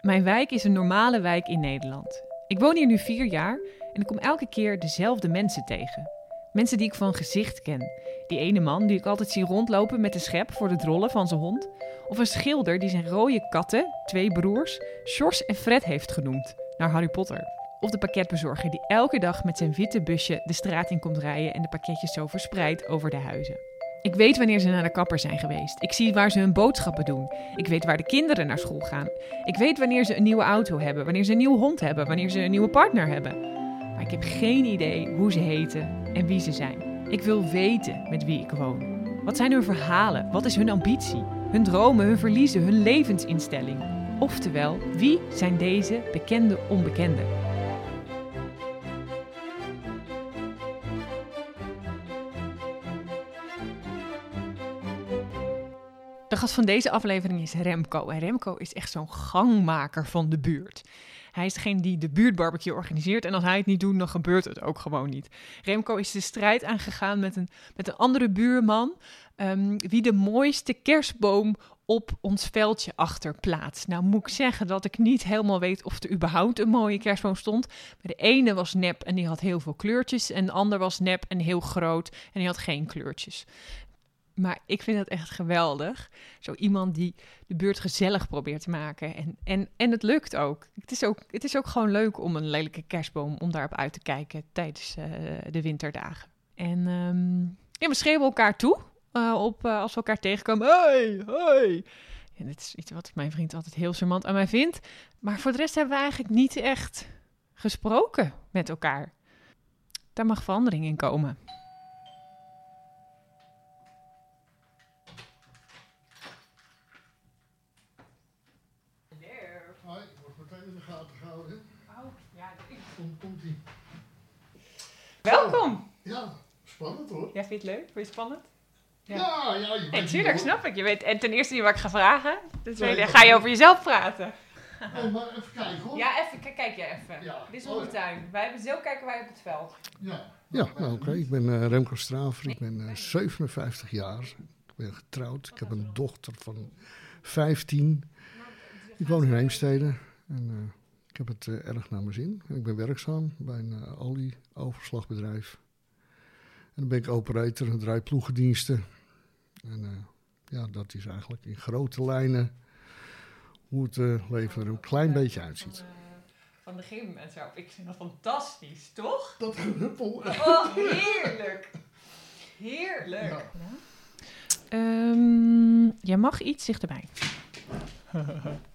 Mijn wijk is een normale wijk in Nederland. Ik woon hier nu vier jaar en ik kom elke keer dezelfde mensen tegen. Mensen die ik van gezicht ken. Die ene man die ik altijd zie rondlopen met de schep voor de drollen van zijn hond. Of een schilder die zijn rode katten, twee broers, Sjors en Fred heeft genoemd, naar Harry Potter. Of de pakketbezorger die elke dag met zijn witte busje de straat in komt rijden en de pakketjes zo verspreidt over de huizen. Ik weet wanneer ze naar de kapper zijn geweest. Ik zie waar ze hun boodschappen doen. Ik weet waar de kinderen naar school gaan. Ik weet wanneer ze een nieuwe auto hebben, wanneer ze een nieuwe hond hebben, wanneer ze een nieuwe partner hebben. Maar ik heb geen idee hoe ze heten en wie ze zijn. Ik wil weten met wie ik woon. Wat zijn hun verhalen? Wat is hun ambitie? Hun dromen, hun verliezen, hun levensinstelling? Oftewel, wie zijn deze bekende onbekenden? Van deze aflevering is Remco. En Remco is echt zo'n gangmaker van de buurt. Hij is degene die de buurtbarbecue organiseert. En als hij het niet doet, dan gebeurt het ook gewoon niet. Remco is de strijd aangegaan met een, met een andere buurman. ehm, wie de mooiste kerstboom op ons veldje achterplaatst. Nou moet ik zeggen dat ik niet helemaal weet of er überhaupt een mooie kerstboom stond. Maar de ene was nep en die had heel veel kleurtjes. En de ander was nep en heel groot en die had geen kleurtjes. Maar ik vind het echt geweldig. Zo iemand die de buurt gezellig probeert te maken. En, en, en het lukt ook. Het is ook. het is ook gewoon leuk om een lelijke kerstboom, om daarop uit te kijken tijdens eh, de winterdagen. En ehm, ja, we schreeuwen elkaar toe eh, op, eh, als we elkaar tegenkomen. Hey, hey. En dit is iets wat mijn vriend altijd heel charmant aan mij vindt. Maar voor de rest hebben we eigenlijk niet echt gesproken met elkaar. Daar mag verandering in komen. Hoi, wordt meteen in de gaten gehouden. Oh, ja, Komt, komt ie. Welkom! Ja, spannend hoor. Jij vindt het leuk? Vind je het spannend? Ja. Ja, ja, je Nee, weet tuurlijk, niet, snap ik. Je weet, en ten eerste niet wat ik ga vragen. Ten tweede, Nee, ga je over jezelf praten? Oh, maar even kijken hoor. Ja, even. Kijk, kijk je even. Ja. Dit is Oh, onze ja. tuin. Wij hebben zo kijken wij op het veld. Ja, Ja, nou oké. Ik ben eh, Remco Straver. Ik ben eh, 57 jaar. Ik ben getrouwd. Ik heb een dochter van 15. Ik woon in Heemstede. En eh, heb het eh, erg naar mijn zin. Ik ben werkzaam bij een uh, olie-overslagbedrijf. En dan ben ik operator en draai ploegendiensten. En eh, ja, dat is eigenlijk in grote lijnen hoe het eh, leven er een klein beetje uitziet. Van, eh, van de gym en zo. Ik vind dat fantastisch, toch? dat gehuppel. Oh, heerlijk. Heerlijk. Ja. Ehm, jij mag iets dichterbij.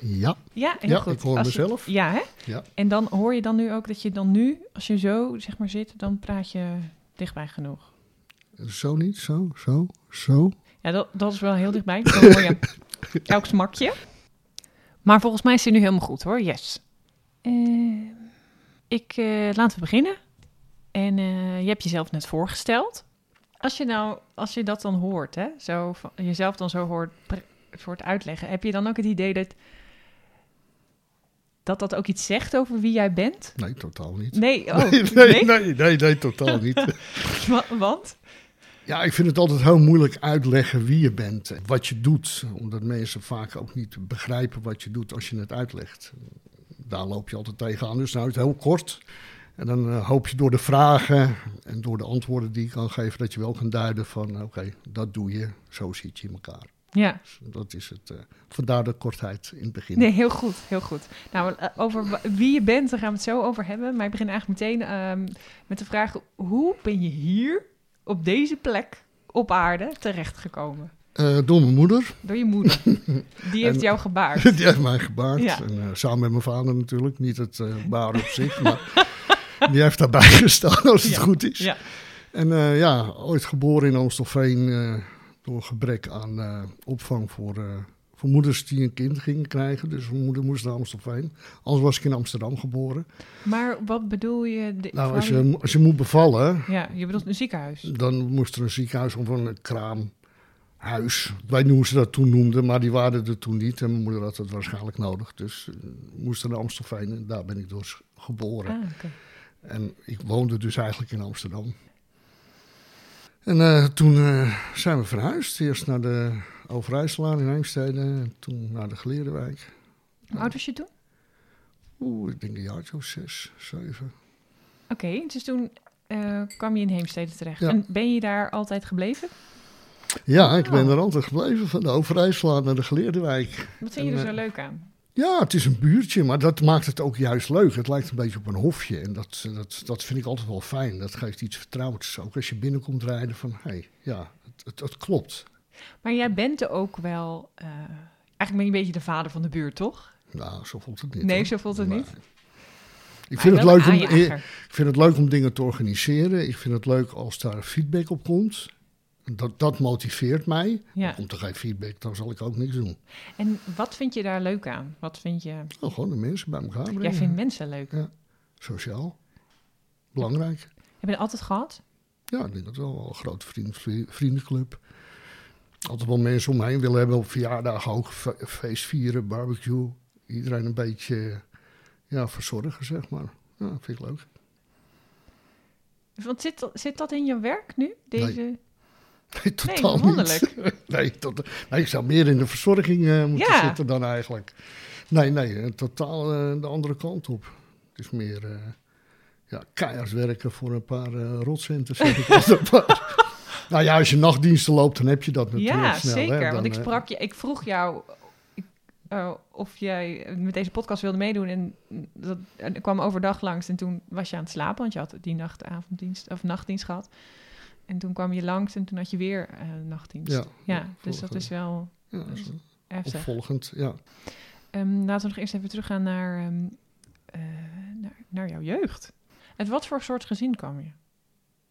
Ja, Ja, heel Ja, goed. ik hoor Als je- mezelf. ja, hè? Ja. En dan hoor je dan nu ook dat je dan nu, als je zo zeg maar zit, dan praat je dichtbij genoeg. zo niet, zo, zo, zo. Ja, dat, dat is wel heel dichtbij. Dan hoor je elk smakje. Maar volgens mij is het nu helemaal goed hoor. Yes. Eh, ik, eh, laten we beginnen. En eh, je hebt jezelf net voorgesteld. Als je nou, als je dat dan hoort, hè, zo van, jezelf dan zo hoort, soort uitleggen, heb je dan ook het idee dat dat dat ook iets zegt over wie jij bent? Nee, totaal niet. Nee, oh, nee, nee, nee, nee, nee, totaal niet. Wa- Want? Ja, ik vind het altijd heel moeilijk uitleggen wie je bent, en wat je doet. Omdat mensen vaak ook niet begrijpen wat je doet als je het uitlegt. Daar loop je altijd tegenaan, dus nou het heel kort. En dan eh, hoop je door de vragen en door de antwoorden die ik kan geven... dat je wel kan duiden van, oké, dat doe je, zo zit je in elkaar. Ja, Dus dat is het. eh, vandaar de kortheid in het begin. nee, heel goed, heel goed. Nou, eh, over wie je bent, daar gaan we het zo over hebben. Maar ik begin eigenlijk meteen ehm, met de vraag: hoe ben je hier op deze plek op aarde terechtgekomen? Eh, door mijn moeder, Door je moeder. Die heeft En- jou gebaard. die heeft mij gebaard. Ja. En, samen met mijn vader natuurlijk. Niet het baar op zich, maar die heeft daarbij gestaan als het goed is. Ja. En ja, ooit geboren in Amstelveen door gebrek aan eh, opvang voor, eh, voor moeders die een kind gingen krijgen. Dus mijn moeder moest naar Amstelveen. Anders was ik in Amsterdam geboren. Maar wat bedoel je? de- Nou, als je, als je moet bevallen, Ja, je bedoelt een ziekenhuis. dan moest er een ziekenhuis of een kraamhuis. Wij noemen ze dat toen noemden, maar die waren er toen niet. En mijn moeder had het waarschijnlijk nodig. Dus eh, moest naar Amstelveen en daar ben ik dus geboren. Ah. En ik woonde dus eigenlijk in Amsterdam. En eh, toen eh, zijn we verhuisd. Eerst naar de Overijsselaan in Heemstede. En toen naar de Gelerenwijk. Hoe oud was je toen? Oeh, ik denk een jaartje of zes, zeven. Oké, dus toen eh, kwam je in Heemstede terecht. Ja. En ben je daar altijd gebleven? Ja, ik ben Oh. er altijd gebleven, van de Overijsselaar naar de Geleerdenwijk. Wat vind je er zo leuk aan? Ja, het is een buurtje, maar dat maakt het ook juist leuk. Het lijkt een beetje op een hofje en dat, dat, dat vind ik altijd wel fijn. Dat geeft iets vertrouwds. Ook als je binnenkomt rijden van, hé, hey, ja, het, het, het klopt. Maar jij bent er ook wel... eh, eigenlijk ben je een beetje de vader van de buurt, toch? Nou, zo voelt het niet. Nee, hoor. zo voelt het niet. Ik vind, het wel leuk om, ik vind het leuk om dingen te organiseren. Ik vind het leuk als daar feedback op komt. Dat, dat motiveert mij. Ja. Komt er geen feedback, dan zal ik ook niks doen. En wat vind je daar leuk aan? Wat vind je... Nou, gewoon de mensen bij elkaar brengen. Jij vindt mensen leuk. Sociaal. Belangrijk. Heb je dat altijd gehad? Ja, ik denk dat wel. Een grote vriend, vriendenclub. Altijd wel mensen om me heen willen hebben op verjaardagen ook. fe- Feest vieren, barbecue. Iedereen een beetje ja, verzorgen, zeg maar. Ja, vind ik leuk. Want zit, dat- zit dat in je werk nu? Deze... Nee, totaal niet. wonderlijk. Nee, tot, nee, ik zou meer in de verzorging eh, moeten Ja. zitten dan eigenlijk. Nee, nee, eh, totaal eh, de andere kant op. Het is meer eh ja, keihard werken voor een paar rotcenten, zeg ik altijd maar. Nou ja, als je nachtdiensten loopt, dan heb je dat natuurlijk Ja, snel. hè. zeker. Dan, want ik sprak je, ik vroeg jou ik, of jij met deze podcast wilde meedoen. En dat en ik kwam overdag langs en toen was je aan het slapen, want je had die nacht avonddienst of nachtdienst gehad. En toen kwam je langs en toen had je weer eh, nachtdienst. Ja, Ja, dus dat is wel ja, dat is heftig. opvolgend, ja. Ehm, laten we nog eerst even teruggaan naar, ehm, eh, naar, naar jouw jeugd. Uit wat voor soort gezin kwam je?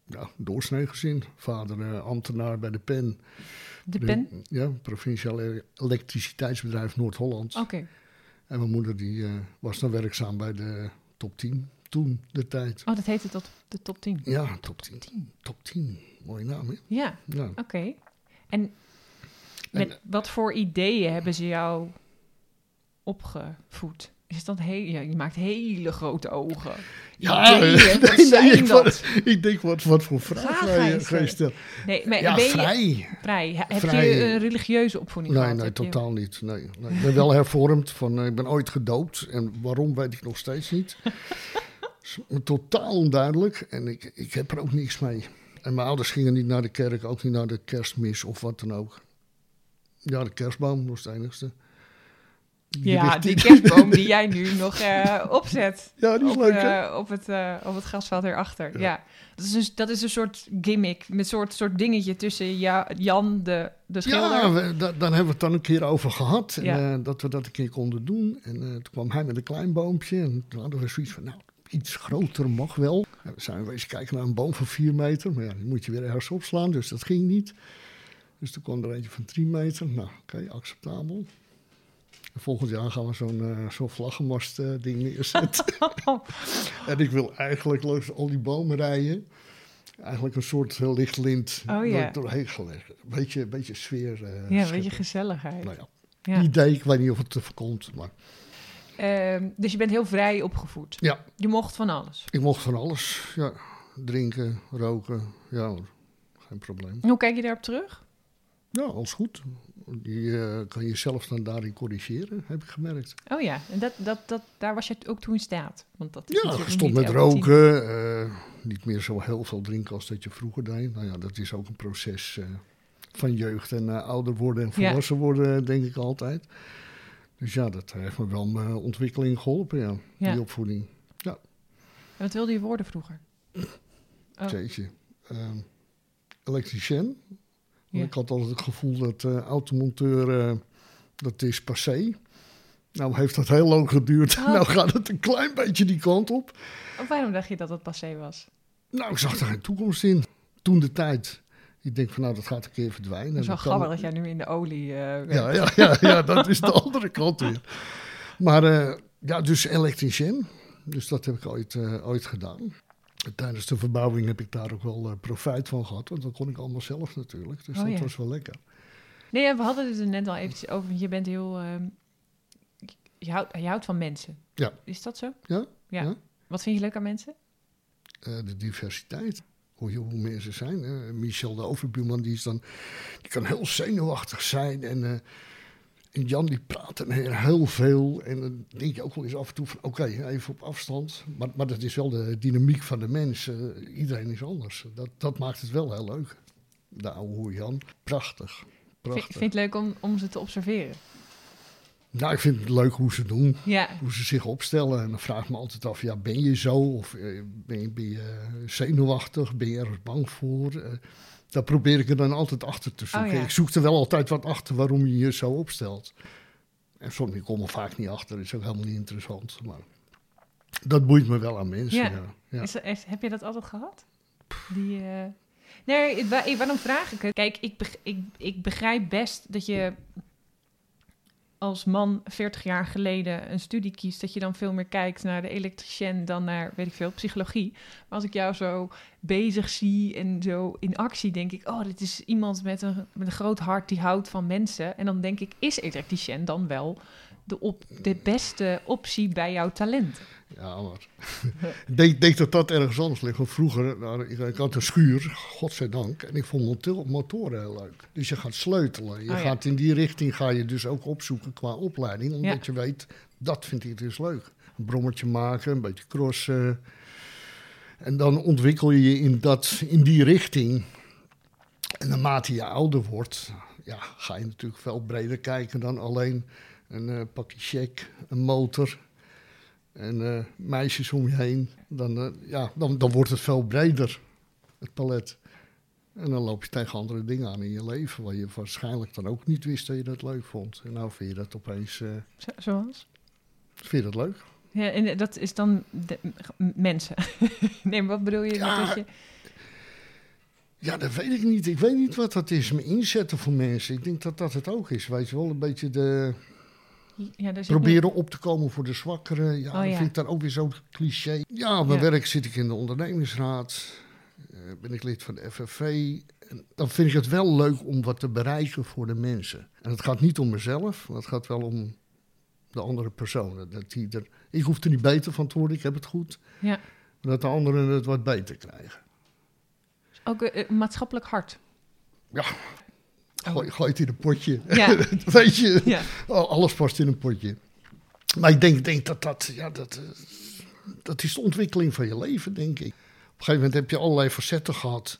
ja doorsnee gezin. Vader eh, ambtenaar bij de PEN. De pen? Ja, provinciaal elektriciteitsbedrijf Noord-Holland. Oké. En mijn moeder die, was dan werkzaam bij de top 10 toen, de tijd. Oh, dat heette tot de top 10. Ja, top 10. Top 10. Mooie naam, hè? Ja, Ja. oké. En met wat voor ideeën hebben ze jou opgevoed? Is dat heel, ja, je maakt hele grote ogen. Ja, Ideeën, wat nee, zijn nee, ik, dat? wat- ik denk, wat, wat voor vraag hij je stellen. Nee, maar Ja, ben je vrij. vrij? He- Heb Vrij. je een religieuze opvoeding Nee, gehad? nee, je- totaal niet. Nee, nee. Ik ben wel hervormd. Van, eh, ik ben ooit gedoopt. En waarom weet ik nog steeds niet. Totaal onduidelijk. En ik, ik heb er ook niks mee. En mijn ouders gingen niet naar de kerk. Ook niet naar de kerstmis of wat dan ook. Ja, de kerstboom was het enigste. Ja, die kerstboom die jij nu nog eh, opzet. Ja, die is op, leuk, eh, op, het, eh, op het grasveld hierachter. Ja. Ja. Dat, is dus, dat is een soort gimmick. Met een soort, soort dingetje tussen ja, Jan, de, de schilder. Ja, we, da- daar hebben we het dan een keer over gehad. Ja. eh, dat we dat een keer konden doen. En toen kwam hij met een klein boompje. En toen hadden we zoiets van, nou, iets groter mag wel. We zijn wezen kijken naar een boom van 4 meter. Maar ja, die moet je weer ergens opslaan, dus dat ging niet. Dus toen kwam er eentje van 3 meter. Nou, oké, acceptabel. En volgend jaar gaan we zo'n eh zo'n vlaggenmast eh, ding neerzetten. en ik wil eigenlijk langs al die bomen rijden. Eigenlijk een soort eh, lichtlint Oh, door, doorheen gelegd. Een beetje, beetje sfeer. ja, een beetje gezelligheid. Nou ja, Ja. idee, ik weet niet of het er komt, maar Ehm, dus je bent heel vrij opgevoed. ja, Je mocht van alles. ik mocht van alles. Ja, drinken, roken, ja hoor, geen probleem. Hoe kijk je daarop terug? Ja, alles goed. Je eh, kan jezelf dan daarin corrigeren, heb ik gemerkt. Oh ja, en dat, dat, dat, daar was je ook toe in staat. Want dat is Ja, gestopt met roken, eh, niet meer zo heel veel drinken als dat je vroeger deed. Nou ja, dat is ook een proces eh, van jeugd en ouder worden en Ja. volwassen worden, denk ik altijd. Dus ja, dat heeft me wel mijn ontwikkeling geholpen, ja, Ja. die opvoeding. En wat wilde je worden vroeger? Oh. Jeetje. Ehm elektricien. Want Ja. Ik had altijd het gevoel dat eh, automonteur, eh, dat is passé. Nou heeft dat heel lang geduurd. Oh. Nou gaat het een klein beetje die kant op. Of waarom dacht je dat het passé was? Nou, ik zag er geen toekomst in. Toen de tijd. Ik denk van nou, dat gaat een keer verdwijnen. Het is wel grappig dat jij nu in de olie... eh, werkt. Ja, ja, ja, ja, dat is de andere kant weer. Maar eh, ja, dus elektricien. Dus dat heb ik ooit, eh, ooit gedaan. En tijdens de verbouwing heb ik daar ook wel profijt van gehad. Want dat kon ik allemaal zelf natuurlijk. Dus Oh, dat ja. was wel lekker. Nee, we hadden het er net al eventjes over. Je bent heel... ehm, je, houdt, je houdt van mensen. Ja. Is dat zo? Ja, Ja. Ja. Wat vind je leuk aan mensen? de diversiteit. Hoe, hoe mensen zijn. hè. Michel de overbuurman, die, is dan, die kan heel zenuwachtig zijn. En, eh, En Jan die praatte heel veel. En dan denk je ook wel eens af en toe van oké, even op afstand. Maar, maar dat is wel de dynamiek van de mens. Iedereen is anders. Dat, dat maakt het wel heel leuk. De oude Jan. Prachtig. Vind, Prachtig. vind je het leuk om, om ze te observeren? Nou, ik vind het leuk hoe ze doen. Ja, Hoe ze zich opstellen. En dan vraag ik me altijd af, ja, ben je zo? Of eh, ben, je, ben je zenuwachtig? Ben je ergens bang voor? Eh, daar probeer ik er dan altijd achter te zoeken. Oh, ja. Ik zoek er wel altijd wat achter waarom je je zo opstelt. En soms ik kom er vaak niet achter. is ook helemaal niet interessant. Maar dat boeit me wel aan mensen. Ja. Ja. Is, is- heb je dat altijd gehad? Die, eh, Nee, waarom vraag ik het? Kijk, ik, ik, ik begrijp best dat je als man 40 jaar geleden een studie kiest, dat je dan veel meer kijkt naar de elektricien dan naar, weet ik veel, psychologie. Maar als ik jou zo bezig zie en zo in actie, denk ik, oh, dit is iemand met een, met een groot hart die houdt van mensen. En dan denk ik, is elektricien dan wel de, op, de beste optie bij jouw talent? Ja, maar ik denk, denk dat dat ergens anders ligt. Want vroeger, nou, ik, ik had een schuur, godzijdank, en ik vond motor- motoren heel leuk. Dus je gaat sleutelen. Je Oh, ja. gaat in die richting ga je dus ook opzoeken qua opleiding, omdat Ja. je weet, dat vind ik dus leuk. Een brommetje maken, een beetje crossen. En dan ontwikkel je je in, dat, in die richting. En naarmate je ouder wordt, ja, ga je natuurlijk veel breder kijken dan alleen een eh, pakje check, een motor en eh, meisjes om je heen. Dan, eh, ja, dan, dan wordt het veel breder, het palet. En dan loop je tegen andere dingen aan in je leven, waar je waarschijnlijk dan ook niet wist dat je dat leuk vond. En nou vind je dat opeens, Zo- zoals? vind je dat leuk? Ja, en dat is dan de, mensen. nee, maar wat bedoel je? Ja, dat je Ja, dat weet ik niet. Ik weet niet wat dat is, me inzetten voor mensen. Ik denk dat dat het ook is, weet je wel. Een beetje de, ja, proberen op te komen voor de zwakkeren. Ja, Oh, dat ja. vind ik dan ook weer zo'n cliché. Ja, mijn Ja. werk zit ik in de ondernemingsraad. eh, ben ik lid van de FFV. En dan vind ik het wel leuk om wat te bereiken voor de mensen. En het gaat niet om mezelf, maar het gaat wel om de andere personen. Dat die er, ik hoef er niet beter van te worden, ik heb het goed. Ja. Maar dat de anderen het wat beter krijgen. Ook eh, maatschappelijk hart. Gooi, gooi het in een potje. Ja. Weet je, Ja. Oh, alles past in een potje. Maar ik denk, denk dat dat, ja, dat, eh, dat is de ontwikkeling van je leven, denk ik. Op een gegeven moment heb je allerlei facetten gehad.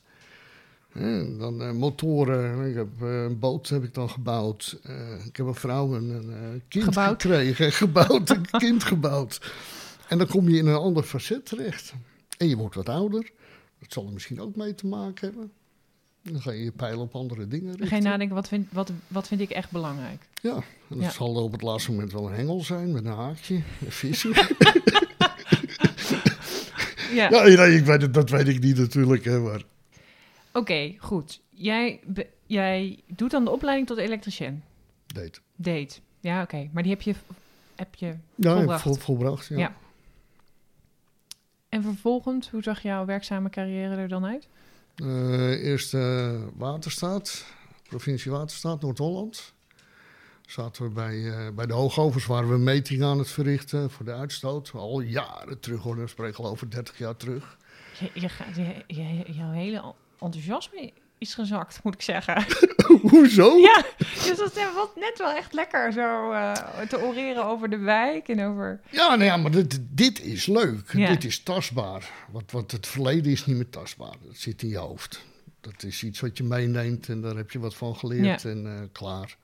Dan eh, motoren, ik heb eh, een boot heb ik dan gebouwd. Ik heb een vrouw en een kind Gebouwd. gekregen, gebouwd, een kind gebouwd. En dan kom je in een ander facet terecht. En je wordt wat ouder. Dat zal er misschien ook mee te maken hebben. Dan ga je je pijlen op andere dingen richten. je nadenken, wat vind, wat, wat vind ik echt belangrijk? Ja, en dat Ja. zal op het laatste moment wel een hengel zijn met een haakje, een vissen. Ja, ja, nee, ik weet het, dat weet ik niet natuurlijk. Hè, maar oké, goed. Jij, be- jij doet dan de opleiding tot elektricien. date. Date. Ja, oké. Maar die heb je, heb je Ja, volbracht. vol, volbracht. Ja. Ja. En vervolgens, hoe zag jouw werkzame carrière er dan uit? Eh, eerst Waterstaat, provincie Waterstaat, Noord-Holland. Zaten we bij, eh, bij de hoogovens, waren we een meting aan het verrichten voor de uitstoot. Al jaren terug hoor, we spreken al over 30 jaar terug. Je, je, je- jouw hele enthousiasme is gezakt, moet ik zeggen. Hoezo? ja, dus dat was net wel echt lekker zo eh, te oreren over de wijk en over... Ja, nou ja, maar dit, dit is leuk. Ja. Dit is tastbaar. Want, want het verleden is niet meer tastbaar. Dat zit in je hoofd. Dat is iets wat je meeneemt en daar heb je wat van geleerd en eh, klaar.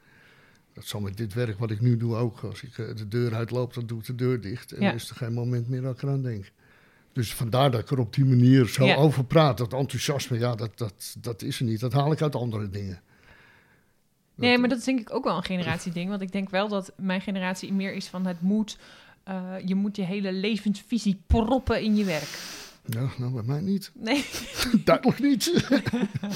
Dat zal met dit werk wat ik nu doe ook. Als ik eh, de deur uitloop, dan doe ik de deur dicht. En Ja. dan is er geen moment meer dat ik eraan denk. Dus vandaar dat ik er op die manier zo Ja. over praat. Dat enthousiasme, ja, dat, dat, dat is er niet. Dat haal ik uit andere dingen. Nee, maar dat is denk ik ook wel een generatieding. Want ik denk wel dat mijn generatie meer is van het moet... eh, je moet je hele levensvisie proppen in je werk. Ja, nou, bij mij niet. Nee. Duidelijk niet.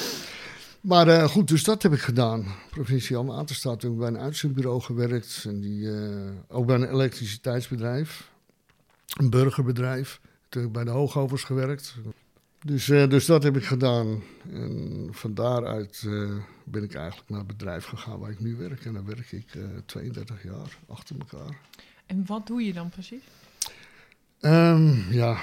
maar eh, goed, dus dat heb ik gedaan. Provinciaal Waterstaat heb ik bij een uitzendbureau gewerkt. En die, eh, ook bij een elektriciteitsbedrijf. Een burgerbedrijf. Heb ik bij de hoogovers gewerkt. Dus, eh, dus dat heb ik gedaan. En van daaruit eh, ben ik eigenlijk naar het bedrijf gegaan waar ik nu werk. En daar werk ik eh 32 jaar achter elkaar. En wat doe je dan precies? Ehm, ja,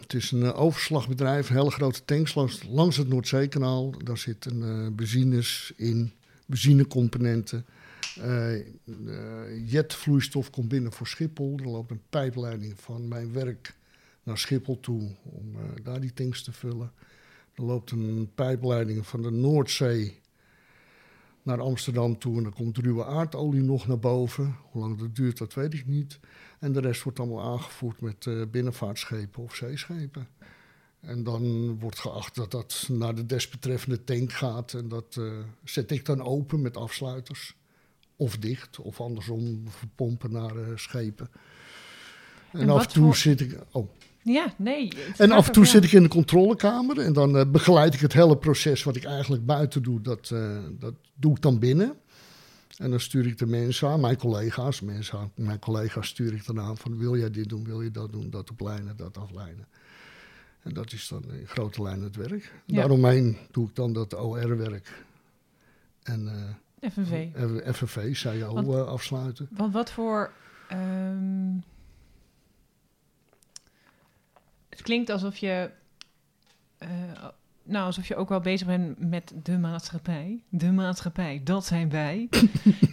het is een eh, overslagbedrijf, hele grote tanks langs, langs het Noordzeekanaal. Daar zitten eh benzines in, benzinecomponenten. Eh, eh, jetvloeistof komt binnen voor Schiphol. Er loopt een pijpleiding van mijn werk naar Schiphol toe om eh, daar die tanks te vullen. Er loopt een pijpleiding van de Noordzee naar Amsterdam toe en dan komt ruwe aardolie nog naar boven. Hoe lang dat duurt, dat weet ik niet. En de rest wordt allemaal aangevoerd met eh, binnenvaartschepen of zeeschepen. En dan wordt geacht dat dat naar de desbetreffende tank gaat. En dat eh, zet ik dan open met afsluiters. Of dicht, of andersom verpompen naar schepen. En, En af en toe voor- zit ik. Oh. Ja, nee. En af en toe zit ik in de controlekamer en dan eh, begeleid ik het hele proces wat ik eigenlijk buiten doe, dat, eh, dat doe ik dan binnen. En dan stuur ik de mensen aan, mijn collega's, mensen aan, mijn collega's stuur ik dan aan van wil jij dit doen, wil je dat doen, dat oplijnen, dat aflijnen. En dat is dan in grote lijnen het werk. Ja. Daaromheen doe ik dan dat OR-werk en eh, FNV. FNV, Want- eh, afsluiten. Want wat voor. ehm, het klinkt alsof je. eh, nou, alsof je ook wel bezig bent met de maatschappij. De maatschappij, dat zijn wij.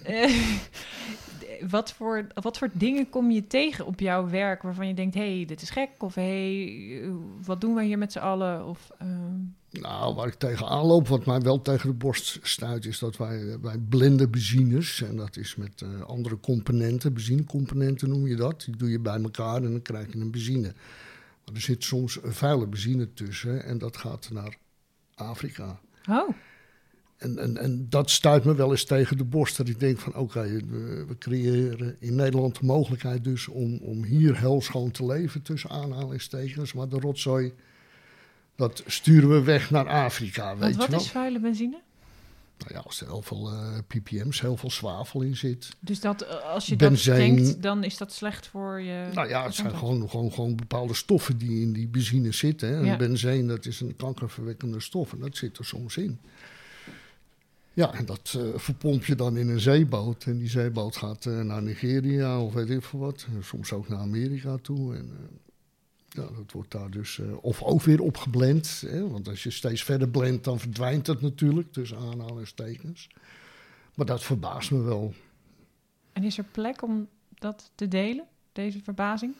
Eh, wat, voor, wat voor dingen kom je tegen op jouw werk waarvan je denkt: hé, hey, dit is gek? Of hé, hey, wat doen wij hier met z'n allen? Of, ehm, Nou, waar ik tegenaan loop, wat mij wel tegen de borst stuit, is dat wij, wij blenden benzines. En dat is met eh, andere componenten, benzinecomponenten noem je dat. Die doe je bij elkaar en dan krijg je een benzine. Maar er zit soms vuile benzine tussen en dat gaat naar Afrika. Oh, En, en, en dat stuit me wel eens tegen de borst. Dat ik denk van oké, we, we creëren in Nederland de mogelijkheid dus om, om hier heel schoon te leven, tussen aanhalingstekens. Maar de rotzooi, dat sturen we weg naar Afrika, weet want je wat wel. is vuile benzine? Nou ja, als er heel veel eh, ppm's, heel veel zwavel in zit. Dus dat, eh, als je Benzine. dat tankt, dan is dat slecht voor je... Nou ja, het zijn gewoon, gewoon, gewoon bepaalde stoffen die in die benzine zitten. Hè. En Ja. benzine, dat is een kankerverwekkende stof en dat zit er soms in. Ja, en dat eh, verpomp je dan in een zeeboot. En die zeeboot gaat naar Nigeria of weet ik veel wat. En soms ook naar Amerika toe. En ja, dat wordt daar dus... eh, of ook weer opgeblend. Hè. Want als je steeds verder blendt, dan verdwijnt het natuurlijk. Tussen aanhalingstekens. Maar dat verbaast me wel. En is er plek om dat te delen, deze verbazing?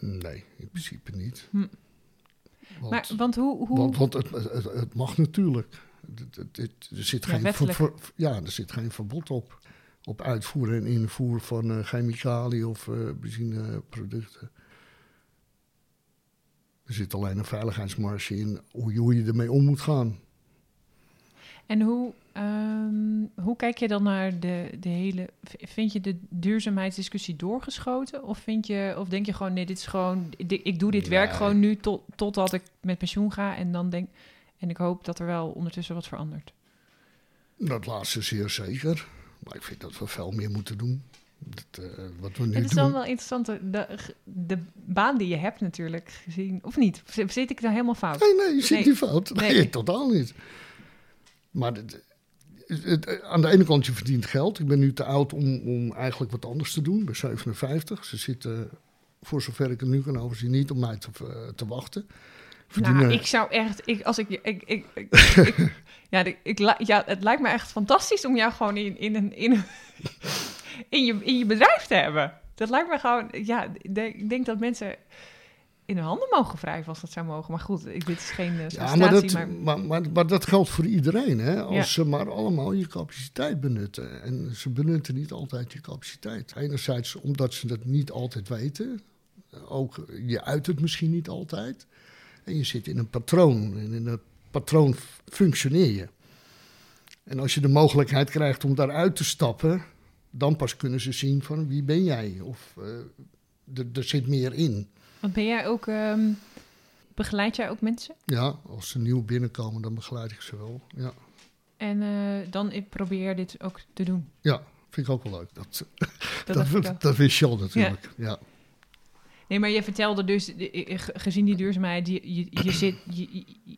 Nee, in principe niet. Hm. Want, maar, want hoe... hoe want, want het, het, het mag natuurlijk. Het- er, zit Ja, geen ver- wettelijk. ver- ja, er zit geen verbod op. Op uitvoer en invoer van eh, chemicaliën of eh benzineproducten. Er zit alleen een veiligheidsmarge in hoe je, hoe je ermee om moet gaan. En hoe, ehm, hoe kijk je dan naar de, de hele... Vind je de duurzaamheidsdiscussie doorgeschoten? Of, vind je, of denk je gewoon, nee, dit is gewoon... Ik doe dit werk gewoon nu tot, totdat ik met pensioen ga. En dan denk... En ik hoop dat er wel ondertussen wat verandert. Dat laatste zeer zeker. Maar ik vind dat we veel meer moeten doen. Dat, eh, wat we nu Het is doen. dan wel interessant, de, de, baan die je hebt natuurlijk gezien. Of niet? Zit ik daar helemaal fout? Nee, nee, je zit Nee. niet fout. Nee, Nee. totaal niet. Maar het, het- aan de ene kant, je verdient geld. Ik ben nu te oud om, om eigenlijk wat anders te doen. Ben 57. Ze zitten, voor zover ik het nu kan overzien, niet om mij te, eh, te wachten. Verdienen, Nou, ik zou echt, ik, als ik, ik, ik, ik, ik- ja, de- ik, li- ja, het lijkt me echt fantastisch om jou gewoon in, in, een, in, een- in, je, in je bedrijf te hebben. Dat lijkt me gewoon, ja, ik denk, dat mensen in hun handen mogen wrijven als dat zou mogen. Maar goed, ik, dit is geen uh, ja, maar dat, maar, maar, maar, maar dat geldt voor iedereen. Hè? Als Ja. ze maar allemaal je capaciteit benutten. En ze benutten niet altijd je capaciteit. Enerzijds omdat ze dat niet altijd weten. Ook je uit het misschien niet altijd. En je zit in een patroon. En in dat patroon functioneer je. En als je de mogelijkheid krijgt om daaruit te stappen, dan pas kunnen ze zien van wie ben jij? Of eh, er- zit meer in. Want ben jij ook, ehm, begeleid jij ook mensen? Ja, als ze nieuw binnenkomen, dan begeleid ik ze wel. Ja, En eh, dan ik probeer dit ook te doen. ja vind ik ook wel leuk. Dat, Dat, dat, dat wist je al natuurlijk. Ja. Nee, maar je vertelde dus, ge- gezien die duurzaamheid, je, je, je, zit,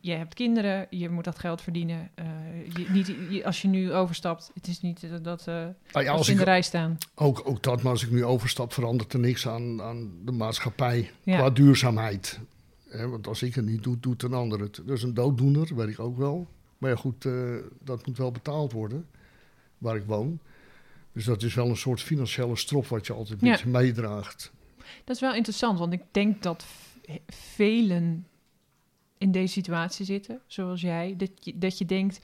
je, hebt kinderen, je moet dat geld verdienen. eh, je, niet, als je nu overstapt, het is niet dat ja, als als je in de rij staan. ook, ook dat, maar als ik nu overstap, verandert er niks aan, aan de maatschappij Ja. qua duurzaamheid. Want als ik het niet doe, doet een ander het. Is een dooddoener, weet ik ook wel. Maar ja, goed, eh, dat moet wel betaald worden, waar ik woon. Dus dat is wel een soort financiële strop wat je altijd Ja. met je meedraagt. Dat is wel interessant, want ik denk dat velen in deze situatie zitten, zoals jij. Dat je, dat je denkt,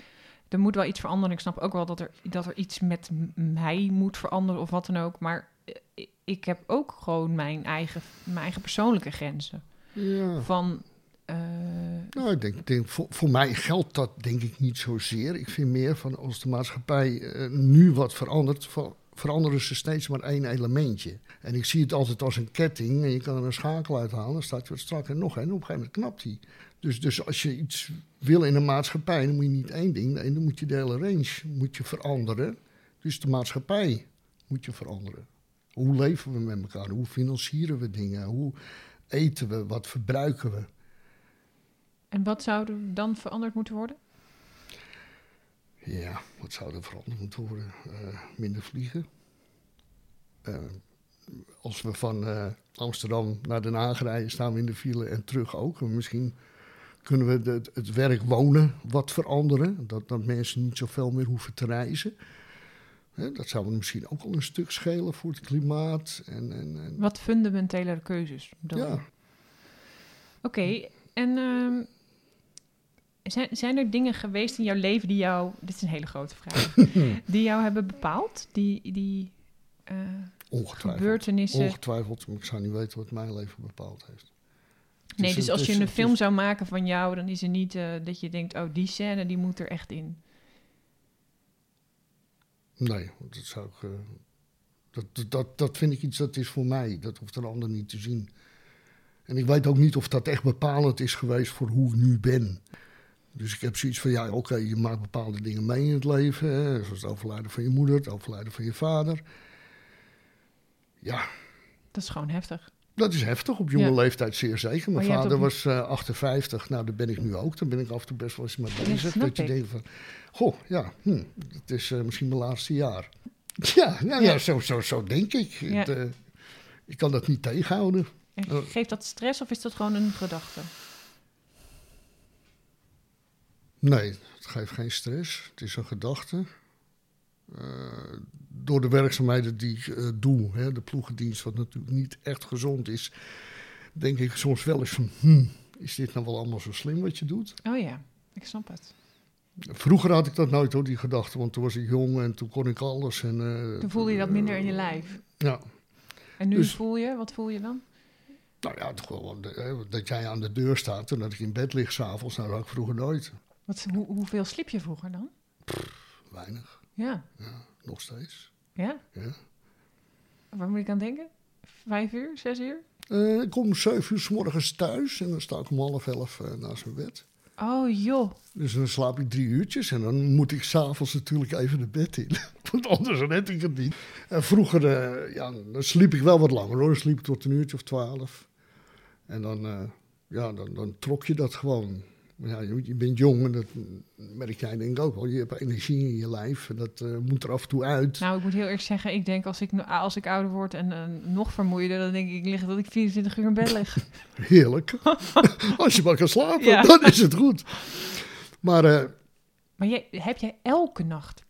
er moet wel iets veranderen. Ik snap ook wel dat er, dat er iets met mij moet veranderen of wat dan ook. Maar eh, ik- heb ook gewoon mijn eigen, mijn eigen persoonlijke grenzen. Ja. Van, eh, Nou, ik denk, denk voor, voor mij geldt dat denk ik niet zozeer. Ik vind meer van als de maatschappij eh, nu wat verandert, ver- veranderen ze steeds maar één elementje. En ik zie het altijd als een ketting en je kan er een schakel uithalen, dan staat je wat strak en nog en op een gegeven moment knapt die. Dus, dus als je iets wil in een maatschappij, dan moet je niet één ding, nee, dan moet je de hele range moet je veranderen. Dus de maatschappij moet je veranderen. Hoe leven we met elkaar? Hoe financieren we dingen? Hoe eten we? Wat verbruiken we? en wat zou er dan veranderd moeten worden? Ja, wat zou er veranderd moeten worden? Eh, minder vliegen. Eh, als we van eh, Amsterdam naar Den Haag rijden, staan we in de file en terug ook. En misschien kunnen we de- het werk wonen wat veranderen. Dat, dat mensen niet zoveel meer hoeven te reizen. Dat zou misschien ook al een stuk schelen voor het klimaat. En, en, en, Wat fundamentele keuzes? je? ja. Oké, en ehm, zijn, zijn er dingen geweest in jouw leven die jou... Dit is een hele grote vraag. die jou hebben bepaald? Die, die eh, Ongetwijfeld. gebeurtenissen... Ongetwijfeld, maar ik zou niet weten wat mijn leven bepaald heeft. Het nee, is dus als je een film is- zou maken van jou... dan is er niet eh, dat je denkt... oh, die scène die moet er echt in. Nee, dat zou ik. eh, dat, dat- dat, dat vind ik iets dat is voor mij. Dat hoeft een ander niet te zien. En ik weet ook niet of dat echt bepalend is geweest voor hoe ik nu ben. Dus ik heb zoiets van, ja, oké, je maakt bepaalde dingen mee in het leven. Hè, zoals het overlijden van je moeder, het overlijden van je vader. Ja, Dat is gewoon heftig. dat is heftig, op jonge Ja. leeftijd zeer zeker. Mijn vader ook- was eh 58, nou, daar ben ik nu ook. Daar ben ik af en toe best wel eens mee bezig. dat je denkt van, goh, ja, hm, het is eh, misschien mijn laatste jaar. Ja, nou ja, Ja. zo, zo, zo denk ik. Het, eh, ik kan dat niet tegenhouden. En geeft dat stress of is dat gewoon een gedachte? Nee, het geeft geen stress. Het is een gedachte. Eh, door de werkzaamheden die ik eh, doe, hè, de ploegendienst, wat natuurlijk niet echt gezond is, denk ik soms wel eens van, hm, is dit nou wel allemaal zo slim wat je doet? Oh ja, ik snap het. Vroeger had ik dat nooit hoor, die gedachte, want toen was ik jong en toen kon ik alles. En, eh, Toen voelde je dat minder in je lijf. Ja, En nu Dus- voel je, wat voel je dan? nou ja, toch wel, dat jij aan de deur staat en dat ik in bed lig s'avonds, nou dat had ik vroeger nooit. Wat, hoe, hoeveel sliep je vroeger dan? Weinig, Ja, nog steeds. ja. Ja. Waar moet ik aan denken? Vijf uur, zes uur? Eh, ik kom om zeven uur s morgens thuis en dan sta ik om half elf eh, naast mijn bed. Oh joh, Dus dan slaap ik drie uurtjes en dan moet ik s'avonds natuurlijk even de bed in. Want anders red ik het niet. En vroeger, eh, ja, dan sliep ik wel wat langer hoor. Dan sliep ik tot een uurtje of twaalf. En dan, ja, dan, dan trok je dat gewoon. Ja, je, bent jong en dat merk jij denk ik ook wel. Je hebt energie in je lijf en dat eh, moet er af en toe uit. Nou, ik moet heel eerlijk zeggen, ik denk als ik, als ik ouder word en nog vermoeider, dan denk ik, ik lig dat ik 24 uur in bed lig. Heerlijk. Als je maar kan slapen, Ja. dan is het goed. Maar eh, Maar jij, heb jij elke nacht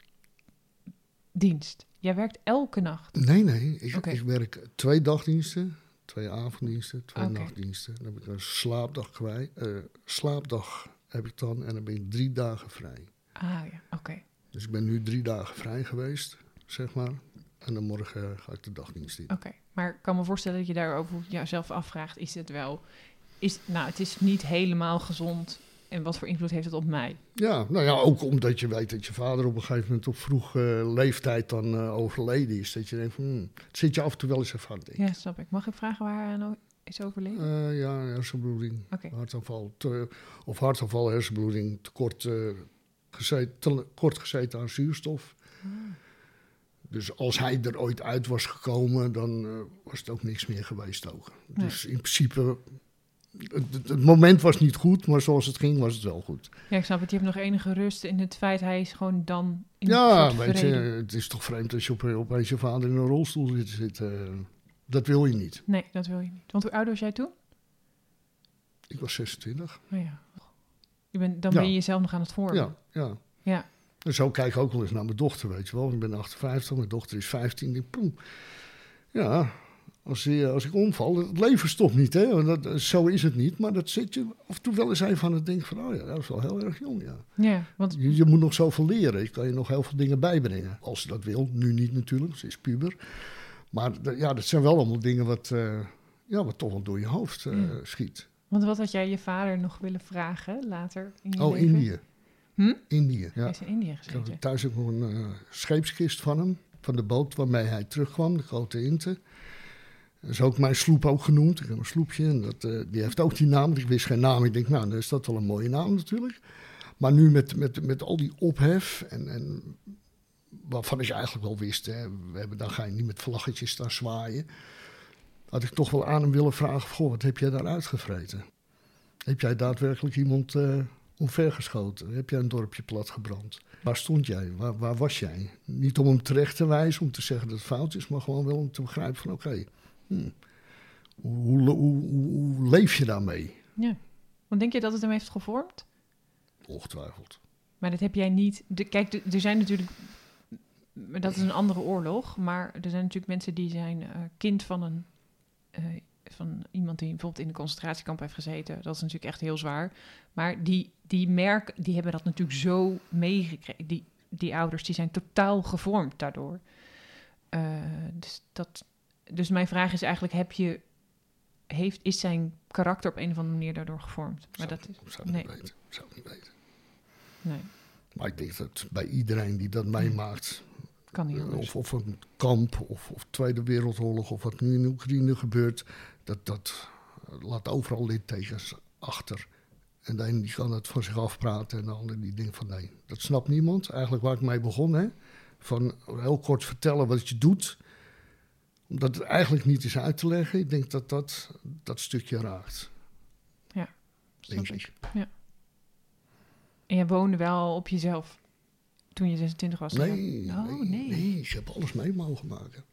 dienst? Jij werkt elke nacht. Nee, nee. Ik werk twee dagdiensten, twee avonddiensten, twee nachtdiensten. Dan heb ik een slaapdag kwijt. eh, slaapdag heb ik dan en dan ben ik drie dagen vrij. Ah ja, oké. Dus ik ben nu drie dagen vrij geweest, zeg maar. En dan morgen ga ik de dagdienst in. Oké, maar ik kan me voorstellen dat je daarover jezelf afvraagt, is het wel... Is, nou, het is niet helemaal gezond. En wat voor invloed heeft het op mij? Ja, nou ja, ook omdat je weet dat je vader op een gegeven moment op vroeg eh, leeftijd dan eh, overleden is. Dat je denkt van, hmm, het zit je af en toe wel eens denken. Ja, snap ik. Mag ik vragen waar hij o- is overleden? Eh, ja, hersenbloeding. Oké. Hartaanval. Te, of hartaanval, hersenbloeding. Tekort, eh, gezeten, te kort gezeten aan zuurstof. Ah. Dus als hij er ooit uit was gekomen, dan was het ook niks meer geweest ook. Nee. Dus in principe, het, moment was niet goed, maar zoals het ging was het wel goed. Ja, ik snap het. Je hebt nog enige rust in het feit hij is gewoon dan in ja, weet je, het is toch vreemd als je op, opeens je vader in een rolstoel zit. zit dat wil je niet. Nee, dat wil je niet. Want hoe oud was jij toen? Ik was 26. Oh ja. Je bent, dan Ja. ben je jezelf nog aan het vormen. Ja, ja. Ja. En zo kijk ik ook wel eens naar mijn dochter, weet je wel. Ik ben 58, mijn dochter is 15. Ik ja, als, je, als ik omval, het leven stopt niet, hè. Want Dat, zo is het niet, maar dat zit je af en toe wel eens even aan het denken van... oh ja, dat is wel heel erg jong, ja. Ja, want Je, je moet nog zoveel leren. Je kan je nog heel veel dingen bijbrengen. Als ze dat wil. Nu niet natuurlijk, ze is puber. Maar ja, dat zijn wel allemaal dingen wat, eh, ja, wat toch wel door je hoofd eh, schiet. Want wat had jij je vader nog willen vragen later in je Oh, leven? Indië. Hm? Indië, Hij ja. is in Indië Ik gezeten. had thuis ook nog een eh, scheepskist van hem. Van de boot waarmee hij terugkwam, de grote Inte. Dat is ook mijn sloep ook genoemd. Ik heb een sloepje en dat, eh, die heeft ook die naam. Ik wist geen naam. Ik denk, nou, dan is dat wel een mooie naam natuurlijk. Maar nu met, met, met al die ophef en, en waarvan ik eigenlijk wel wist, hè, we hebben, dan ga je niet met vlaggetjes staan zwaaien. Had ik toch wel aan hem willen vragen, goh, wat heb jij daar uitgevreten? Heb jij daadwerkelijk iemand eh omvergeschoten? Heb jij een dorpje platgebrand? Waar stond jij? Waar, waar was jij? Niet om hem terecht te wijzen, om te zeggen dat het fout is, maar gewoon wel om te begrijpen van oké, hm, hoe, hoe, hoe, hoe leef je daarmee? Ja. Want denk je dat het hem heeft gevormd? Ongetwijfeld. Maar dat heb jij niet. De, kijk, er zijn natuurlijk. Dat is een andere oorlog. Maar er zijn natuurlijk mensen die zijn eh, kind van een. eh, van iemand die bijvoorbeeld in de concentratiekamp heeft gezeten. Dat is natuurlijk echt heel zwaar. Maar die, die merk, die hebben dat natuurlijk zo meegekregen. Die, die ouders die zijn totaal gevormd daardoor. Eh, dus, dat, dus mijn vraag is eigenlijk: heb je, heeft, is zijn karakter op een of andere manier daardoor gevormd? Maar Zou- dat is. Zou nee. niet weten. Zou niet weten. Nee, Maar ik denk dat bij iedereen die dat meemaakt, kan niet eh, of, of een kamp, of, of Tweede Wereldoorlog, of wat nu in Oekraïne gebeurt, dat, dat laat overal littekens achter. En de een die kan het van zich afpraten en de ander die denkt van nee, dat snapt niemand. Eigenlijk waar ik mee begon, hè. Van heel kort vertellen wat je doet, omdat het eigenlijk niet is uit te leggen. Ik denk dat dat, dat stukje raakt, denk Snap ik. En jij woonde wel op jezelf toen je 26 was? Nee, ja? Oh, nee, nee. nee, ik heb alles mee mogen maken.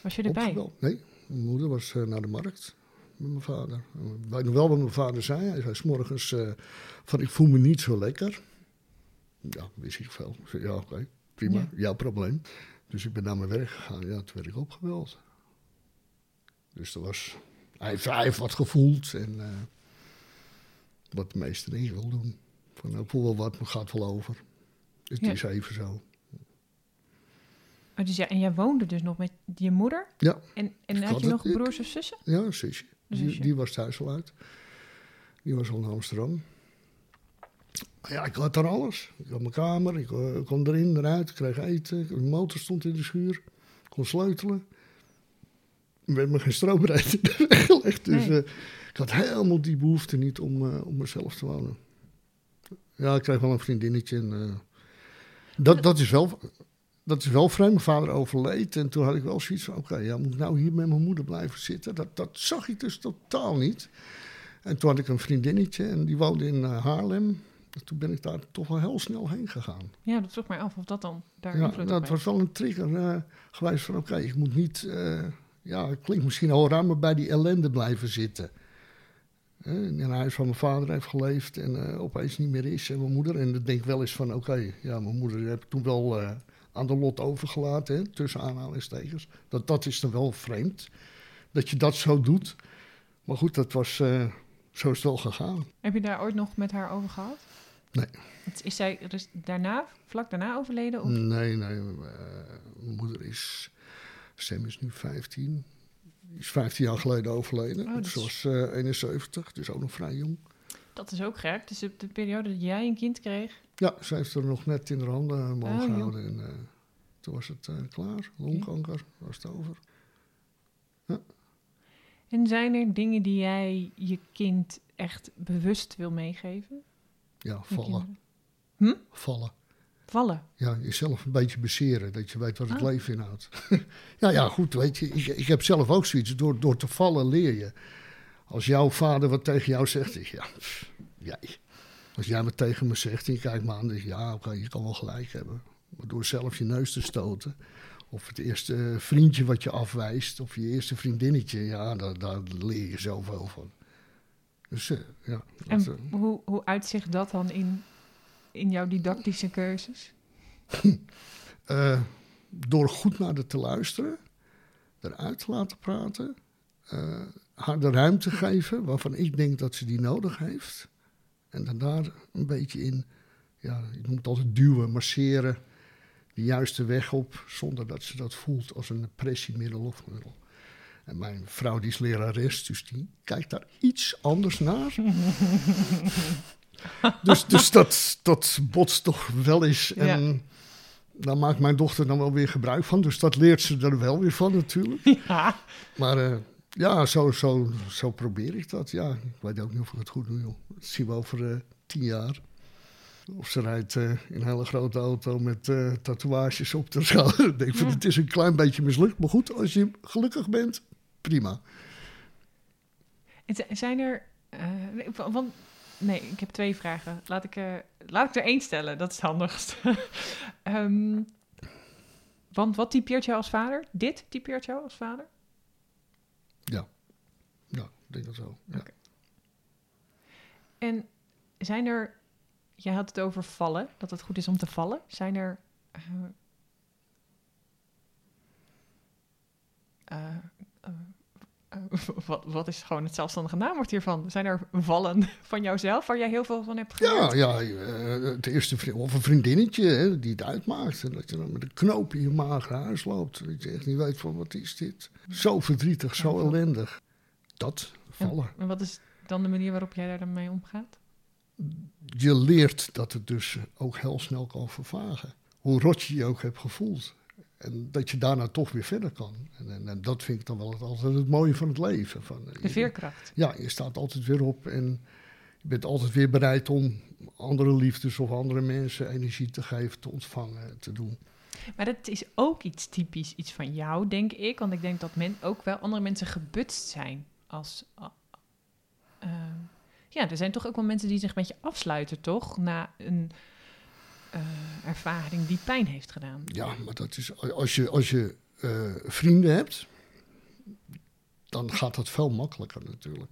Was je erbij? Opgebeld. Nee, mijn moeder was eh, naar de markt met mijn vader. Ik weet nog wel wat mijn vader zei. Hij zei 's morgens eh, van ik voel me niet zo lekker. Ja, wist ik veel. Ik zei, ja, oké, prima, Ja. jouw probleem. Dus ik ben naar mijn werk gegaan. Ja, toen werd ik opgebeld. Dus er was, hij, heeft, hij heeft wat gevoeld en eh, wat de meeste dingen wil doen. Van, nou, ik voel wel wat, maar gaat wel over. Het Ja. is even zo. Oh, dus ja, en jij woonde dus nog met je moeder? Ja. En, en had je nog ik- broers of zussen? Ja, een zusje. Een Die, zusje. die was thuis al uit. Die was al in Amsterdam. Ja, ik had daar alles. Ik had mijn kamer, ik eh, kon erin, eruit, ik kreeg eten. De motor stond in de schuur. Ik kon sleutelen. Er werd me geen stroombreed gelegd. Dus Nee. eh, ik had helemaal die behoefte niet om, eh, om mezelf te wonen. Ja, ik kreeg wel een vriendinnetje. En, dat, dat, is wel, dat is wel vreemd. Mijn vader overleed. En toen had ik wel zoiets van... Oké, ja, moet ik nou hier met mijn moeder blijven zitten? Dat, dat zag ik dus totaal niet. En toen had ik een vriendinnetje. En die woonde in Haarlem. En toen ben ik daar toch wel heel snel heen gegaan. Ja, dat vroeg mij af of dat dan daar Ja, invloed dat heeft. was wel een trigger eh, geweest van... Oké, ik moet niet... eh, ja, het klinkt misschien al raar, maar bij die ellende blijven zitten. Eh, in een huis van mijn vader heeft geleefd en opeens niet meer is. En mijn moeder. En dan denk ik wel eens van, oké, ja, mijn moeder heb ik toen wel aan de lot overgelaten, hè, tussen aanhalingstekens. Dat, dat is dan wel vreemd, dat je dat zo doet. Maar goed, dat was, zo is het wel gegaan. Heb je daar ooit nog met haar over gehad? Nee. Is zij dus daarna, vlak daarna overleden? Of? Nee, nee, eh, mijn moeder is, Sam is nu 15. Die is 15 jaar geleden overleden. Oh, dat Ze was eh 71, dus ook nog vrij jong. Dat is ook gek. Dus op de periode dat jij een kind kreeg. Ja, ze heeft er nog net in de handen mogen Oh, houden. En eh, toen was het eh, klaar. Longkanker was het over. En zijn er dingen die jij je kind echt bewust wil meegeven? Ja, vallen. kinderen? Vallen. Vallen. Ja, jezelf een beetje beseren, dat je weet wat het Ah. leven inhoudt. ja, ja, goed, weet je, ik, ik heb zelf ook zoiets. Door, door te vallen leer je. Als jouw vader wat tegen jou zegt, ik, ja, pff, jij. Als jij wat tegen me zegt en je kijkt me aan, dan ja, oké, je kan wel gelijk hebben. Maar door zelf je neus te stoten, of het eerste vriendje wat je afwijst, of je eerste vriendinnetje, ja, daar, daar leer je zoveel van. Dus eh, ja. En eh, hoe, hoe uitzicht dat dan in, in jouw didactische keuzes? Eh, door goed naar haar te luisteren, eruit te laten praten, haar de ruimte geven waarvan ik denk dat ze die nodig heeft. En dan daar een beetje in, ja, je noemt het altijd duwen, masseren, de juiste weg op, zonder dat ze dat voelt als een pressiemiddel of middel. En mijn vrouw die is lerares, dus die kijkt daar iets anders naar. dus dus dat, dat botst toch wel eens. En Ja. daar maakt mijn dochter dan wel weer gebruik van. Dus dat leert ze er wel weer van natuurlijk. Ja. Maar eh, ja, zo, zo, zo probeer ik dat. Ja, ik weet ook niet of ik het goed doe, joh. Dat zien we over eh, tien jaar. Of ze rijdt eh, in een hele grote auto met tatoeages op de schouder. Ik denk van, Ja. het is een klein beetje mislukt. Maar goed, als je gelukkig bent, prima. En zijn er... eh, van, nee, ik heb twee vragen. Laat ik, eh, laat ik er één stellen, dat is het handigst. Ehm, want wat typeert jou als vader? Dit typeert jou als vader? Ja, ik denk dat zo. Ja. Oké. En zijn er... Je had het over vallen, dat het goed is om te vallen. Zijn er... eh, wat, wat is gewoon het zelfstandige naamwoord hiervan? Zijn er vallen van jouzelf waar jij heel veel van hebt geleerd? Ja, ja eh, het eerste vriend, of een vriendinnetje hè, die het uitmaakt. En dat je dan met een knoop in je maag huis loopt. Dat je echt niet weet van wat is dit. Zo verdrietig, zo Ja, ellendig. Dat, vallen. En wat is dan de manier waarop jij daar dan mee omgaat? Je leert dat het dus ook heel snel kan vervagen. Hoe rot je je ook hebt gevoeld. En dat je daarna toch weer verder kan. En, en, en dat vind ik dan wel het, altijd het mooie van het leven. Van, eh, De veerkracht. Ja, je staat altijd weer op en je bent altijd weer bereid om andere liefdes of andere mensen energie te geven, te ontvangen, te doen. Maar dat is ook iets typisch, iets van jou, denk ik. Want ik denk dat men ook wel andere mensen gebutst zijn. Als, uh, uh, ja, er zijn toch ook wel mensen die zich een beetje afsluiten, toch? Na een ervaring die pijn heeft gedaan. Ja, maar dat is, als je, als je uh, vrienden hebt, dan gaat dat veel makkelijker natuurlijk.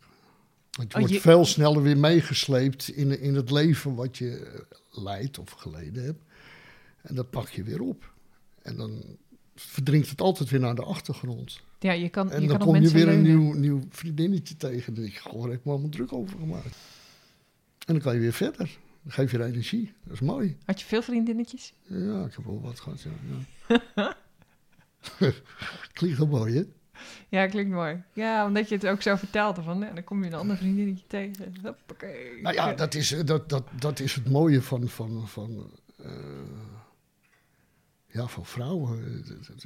Want je Oh, wordt je- veel sneller weer meegesleept in, in het leven wat je eh, leidt of geleden hebt. En dat pak je weer op. En dan verdringt het altijd weer naar de achtergrond. Ja, je kan, En je dan kan kom je weer een nieuw, nieuw vriendinnetje tegen. Dan denk je, goh, daar heb ik me allemaal druk over gemaakt. En dan kan je weer verder. Geef je er energie. Dat is mooi. Had je veel vriendinnetjes? Ja, ik heb wel wat gehad, ja. ja. Klinkt wel mooi, hè? Ja, klinkt mooi. Ja, omdat je het ook zo vertelde. Van, ja, dan kom je een ander vriendinnetje tegen. Hoppakee. Nou ja, dat is, dat, dat, dat is het mooie van, van, van, uh, ja, van vrouwen. Het, het,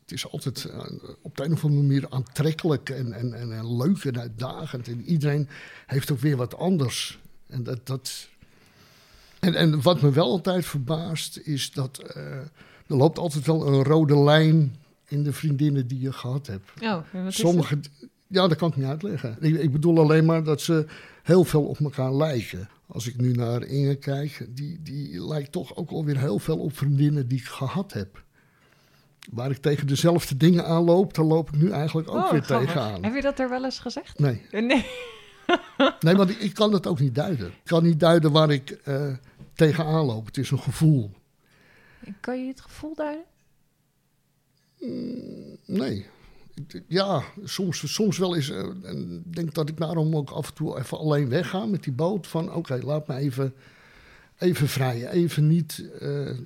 het is altijd uh, op de een of andere manier aantrekkelijk en, en, en, en leuk en uitdagend. En iedereen heeft ook weer wat anders. En, dat, dat, en, en wat me wel altijd verbaast is dat uh, er loopt altijd wel een rode lijn in de vriendinnen die je gehad hebt. Oh, wat Sommige, ja, dat kan ik niet uitleggen. Ik, ik, bedoel alleen maar dat ze heel veel op elkaar lijken. Als ik nu naar Inge kijk, die, die lijkt toch ook alweer heel veel op vriendinnen die ik gehad heb. Waar ik tegen dezelfde dingen aanloop, daar loop ik nu eigenlijk ook oh, weer grappig. tegenaan. Heb je dat er wel eens gezegd? Nee. Nee. nee, want ik, ik, kan dat ook niet duiden. Ik kan niet duiden waar ik uh, tegenaan loop. Het is een gevoel. Kan je het gevoel duiden? Mm, nee. Ja, soms, soms wel eens. Uh, en ik denk dat ik daarom ook af en toe even alleen wegga met die boot. Van oké, okay, laat me even, even vrij. Even niet. Uh,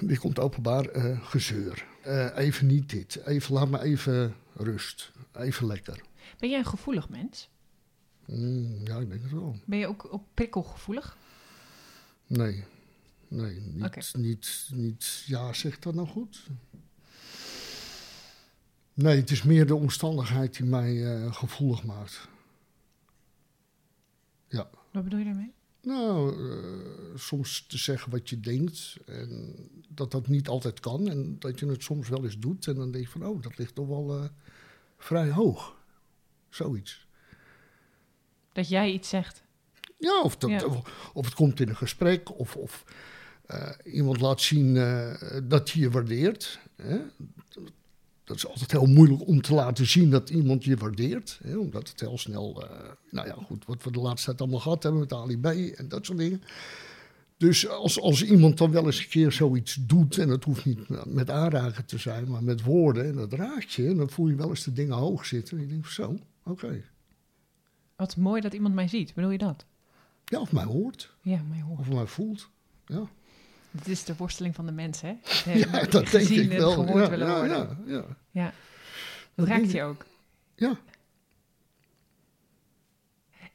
die komt openbaar gezeur. even niet dit. Even, laat me even rust. Even lekker. Ben jij een gevoelig mens? Mm, ja, ik denk het wel. Ben je ook, ook prikkelgevoelig? Nee. Nee, niet, okay. niet, niet. Ja, zeg dat nou goed? Nee, het is meer de omstandigheid die mij uh, gevoelig maakt. Ja. Wat bedoel je daarmee? Nou, uh, soms te zeggen wat je denkt. En dat dat niet altijd kan. En dat je het soms wel eens doet. En dan denk je van, oh, dat ligt toch wel uh, vrij hoog. Zoiets. Dat jij iets zegt. Ja, of, dat, ja. Of, of, het komt in een gesprek. Of, of uh, iemand laat zien uh, dat hij je waardeert. Hè? Dat is altijd heel moeilijk om te laten zien dat iemand je waardeert. Hè? Omdat het heel snel, uh, nou ja, goed, wat we de laatste tijd allemaal gehad hebben met Ali B en dat soort dingen. Dus als, als iemand dan wel eens een keer zoiets doet, en dat hoeft niet met aanraken te zijn, maar met woorden, en dat raakt je, en dan voel je wel eens de dingen hoog zitten. En je denkt, zo, oké. Wat mooi dat iemand mij ziet. Bedoel je dat? Ja, of mij hoort, Ja, mij hoort. of mij voelt. Ja, Het is de worsteling van de mens, hè? ja dat denk Gezien ik en wel. gehoord Ja, willen ja, worden. ja, ja. Ja. Dat Dat raakt je ook. Ja.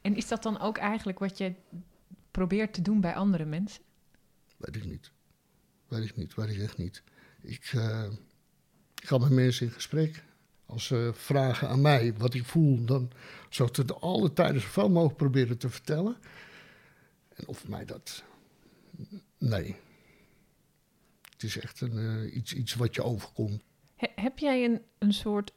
En is dat dan ook eigenlijk wat je probeert te doen bij andere mensen? Weet ik niet. Weet ik niet, weet ik echt niet. Ik, eh, ik ga met mensen in gesprek. Als ze vragen aan mij wat ik voel, dan zou ik het alle tijden zoveel mogelijk proberen te vertellen. En of mij dat. Nee. Het is echt een, eh, iets, iets wat je overkomt. He- heb jij een, een soort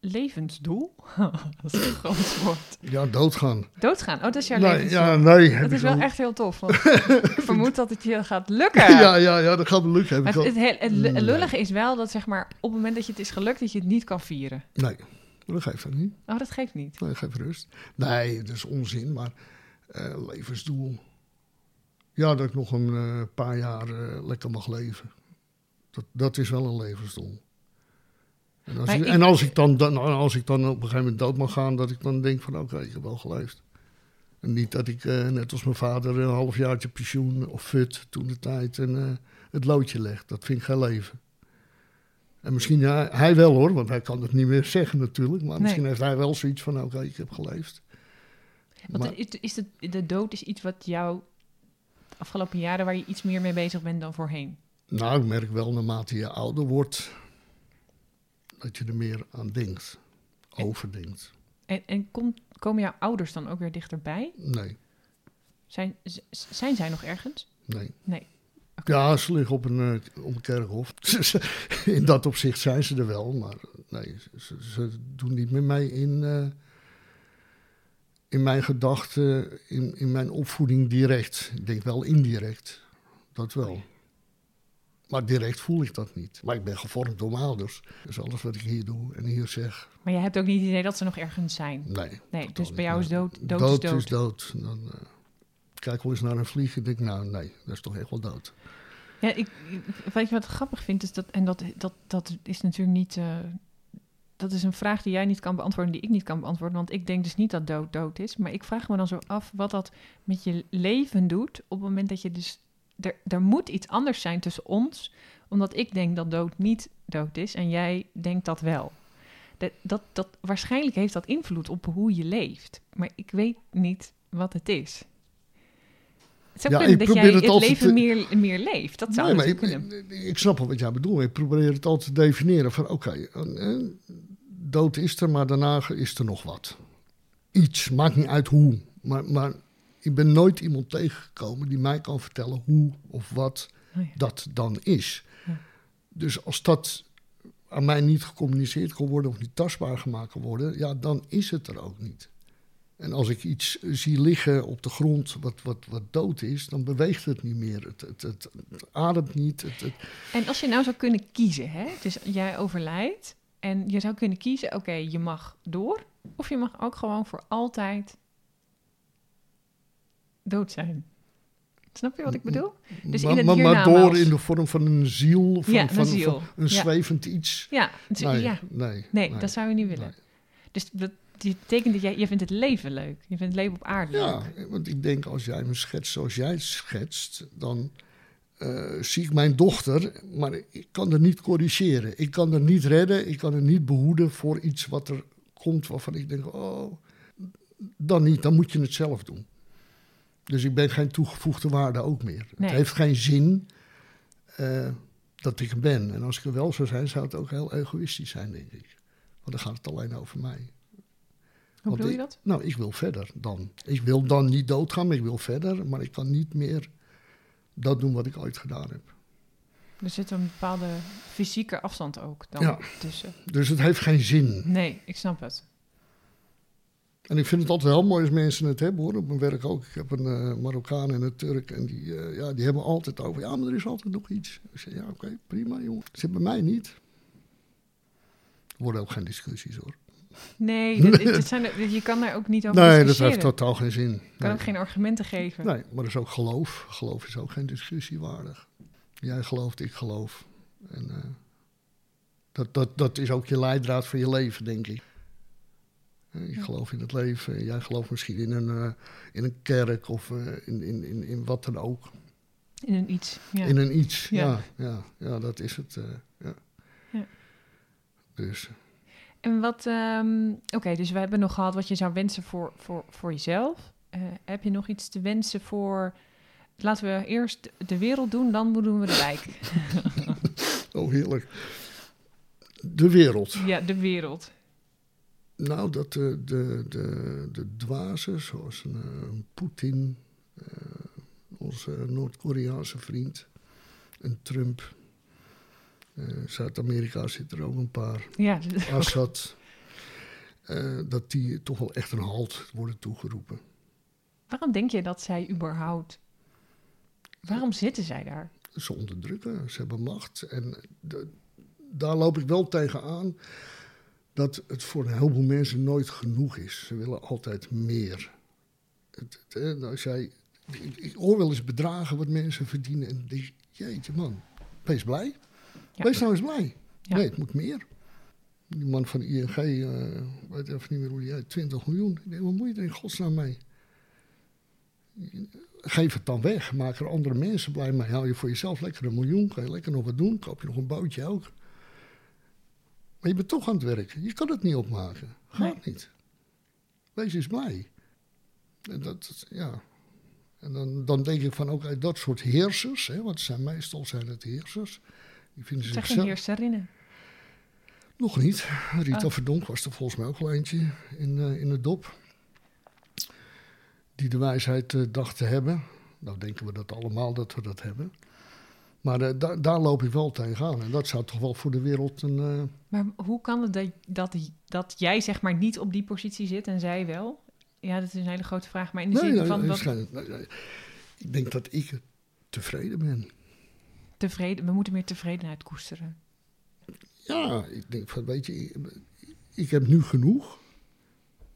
levensdoel? dat is een groot woord. Ja, doodgaan. Doodgaan. Oh, dat is jouw Nee, levensdoel. ja, nee. dat is wel echt heel tof. Want ik vermoed dat het je gaat lukken. Ja, ja, ja, dat gaat me lukken. Heb Maar ik het, het, het Nee. lullige is wel dat zeg maar op het moment dat je het is gelukt, dat je het niet kan vieren. Nee, dat geeft dat niet. Oh, dat geeft niet. Nee, geef rust. Nee, dat is onzin, maar eh, levensdoel. Ja, dat ik nog een eh, paar jaar eh, lekker mag leven. Dat, dat is wel een levensdoel. En als, ik, ik- en als ik, dan, dan, als ik dan op een gegeven moment dood mag gaan, dat ik dan denk van oké, ik heb wel geleefd. En niet dat ik, eh, net als mijn vader, een halfjaartje pensioen of fut toen de tijd en eh, het loodje leg. Dat vind ik geen leven. En misschien ja, hij wel hoor, want hij kan het niet meer zeggen natuurlijk. Maar Nee. misschien heeft hij wel zoiets van oké, ik heb geleefd. Want Maar- is, is het, de dood is iets wat jou de afgelopen jaren waar je iets meer mee bezig bent dan voorheen. Nou, ik merk wel naarmate je ouder wordt, dat je er meer aan denkt. Overdenkt. En, en kom, komen jouw ouders dan ook weer dichterbij? Nee, Zijn, zijn zij nog ergens? nee. Nee. Ja, ze liggen op een, eh, op een kerkhof. in dat opzicht zijn ze er wel, maar nee, ze, ze doen niet meer mee in, eh, in mijn gedachten, in, in mijn opvoeding direct. Ik denk wel indirect, dat wel. Maar direct voel ik dat niet. Maar ik ben gevormd door mijn ouders. Dus alles wat ik hier doe en hier zeg, Maar jij hebt ook niet het idee dat ze nog ergens zijn. nee. Nee, dus bij jou is dood, dood, dood is dood. is dood. Dan eh, kijk wel eens naar een vlieg en denk nou, nee, dat is toch echt wel dood. Ja, ik, ik- wat ik grappig vind is dat, en dat, dat, dat is natuurlijk niet, eh, dat is een vraag die jij niet kan beantwoorden, die ik niet kan beantwoorden, want ik denk dus niet dat dood dood is. Maar ik vraag me dan zo af wat dat met je leven doet op het moment dat je dus, er, er moet iets anders zijn tussen ons, omdat ik denk dat dood niet dood is en jij denkt dat wel. Dat, dat, dat, waarschijnlijk heeft dat invloed op hoe je leeft, maar ik weet niet wat het is. Het zou Ja, kunnen ik dat jij het, het leven te- meer, meer leeft. Dat zou Nee, maar natuurlijk ik, kunnen. ik, snap wel wat jij bedoelt. Ik probeer het altijd te definiëren van oké, dood is er, maar daarna is er nog wat. Iets, maakt niet uit hoe. Maar, maar ik ben nooit iemand tegengekomen die mij kan vertellen hoe of wat Oh ja. dat dan is. Ja. Dus als dat aan mij niet gecommuniceerd kan worden of niet tastbaar gemaakt kan worden, ja, dan is het er ook niet. En als ik iets zie liggen op de grond wat, wat, wat dood is, dan beweegt het niet meer. Het, het, het, het ademt niet. En als je nou zou kunnen kiezen, hè? dus jij overlijdt en je zou kunnen kiezen, oké, je mag door of je mag ook gewoon voor altijd dood zijn. Snap je wat ik bedoel? Dus in maar, het maar, door in de vorm van een ziel, van, Ja, een van, ziel. van een Ja. zwevend iets. Ja, dus- Nee, ja. nee, Nee, dat zou je niet willen. Dus dat die betekent dat jij, je vindt het leven leuk. Je vindt het leven op aarde Ja, leuk. want ik denk als jij me schetst zoals jij schetst, dan eh, zie ik mijn dochter, maar ik kan er niet corrigeren. Ik kan er niet redden, ik kan er niet behoeden voor iets wat er komt waarvan ik denk, oh, dan niet, dan moet je het zelf doen. Dus ik ben geen toegevoegde waarde ook meer. Nee. Het heeft geen zin eh, dat ik er ben. En als ik er wel zou zijn, zou het ook heel egoïstisch zijn, denk ik. Want dan gaat het alleen over mij. Hoe Want bedoel je ik- dat? Nou, ik wil verder dan. Ik wil dan niet doodgaan, maar ik wil verder. Maar ik kan niet meer dat doen wat ik ooit gedaan heb. Er zit een bepaalde fysieke afstand ook dan Ja. tussen. Dus het heeft geen zin. Nee, ik snap het. En ik vind het altijd heel mooi als mensen het hebben hoor. Op mijn werk ook. Ik heb een eh, Marokkaan en een Turk. En die, eh, ja, die hebben altijd over. Ja, maar er is altijd nog iets. Ik zeg, ja, oké, prima jongen. Zit bij mij niet. Er worden ook geen discussies hoor. Nee, dit, dit zijn, je kan daar ook niet over Nee, dat discussiëren. heeft totaal geen zin. Je kan Nee. ook geen argumenten geven. Nee, maar dat is ook geloof. Geloof is ook geen discussiewaardig. Jij gelooft, ik geloof. En eh, dat, dat, dat is ook je leidraad voor je leven, denk ik. Eh, Ik geloof in het leven. Jij gelooft misschien in een, eh, in een kerk of eh, in, in, in, in wat dan ook. In een iets. Ja. In een iets. Ja. Ja, ja, ja, dat is het. ja. Ja. Dus En wat, ehm, oké, dus we hebben nog gehad wat je zou wensen voor, voor, voor jezelf. Heb je nog iets te wensen voor, laten we eerst de wereld doen, dan doen we de wijk. Oh, heerlijk. De wereld. ja, de wereld. Nou, dat de, de, de, de dwazen, zoals een, eh, Poetin, eh, onze Noord-Koreaanse vriend, en Trump. eh, Zuid-Amerika zit er ook een paar. Ja, Assad. eh, dat die toch wel echt een halt worden toegeroepen. waarom denk je dat zij überhaupt, waarom zitten zij daar? Ze onderdrukken, ze hebben macht. En de- daar loop ik wel tegen aan dat het voor een heleboel mensen nooit genoeg is. Ze willen altijd meer. Het, als jij, ik, ik hoor wel eens bedragen wat mensen verdienen en denk jeetje man, wees blij. Ja. Wees nou eens blij. Ja. Nee, het moet meer. Die man van ING, eh weet even niet meer hoe die heet, 20 miljoen. Ik denk, wat moet je er in godsnaam mee? Geef het dan weg. Maak er andere mensen blij mee. Hou je voor jezelf lekker een miljoen. Ga je lekker nog wat doen. Koop je nog een bootje ook. Maar je bent toch aan het werken. Je kan het niet opmaken. Gaat Nee. niet. Wees eens blij. En dat, ja. En dan, dan denk ik van, oké, dat soort heersers, hè, want zijn meestal zijn het heersers. Die vinden Het zijn geen heerserinnen. Nog niet. Rita Oh. Verdonk was er volgens mij ook wel eentje in, eh, in het dop. Die de wijsheid eh, dacht te hebben. Nou denken we dat allemaal dat we dat hebben. Maar eh, da- daar loop ik wel tegenaan. En dat zou toch wel voor de wereld een... eh, Maar hoe kan het dat, dat, dat jij zeg maar niet op die positie zit en zij wel? Ja, dat is een hele grote vraag. Maar in de nee, zin nee, van wat nee, ik denk dat ik tevreden ben. tevreden, we moeten meer tevredenheid koesteren. Ja, ik denk van, weet je, ik, ik heb nu genoeg.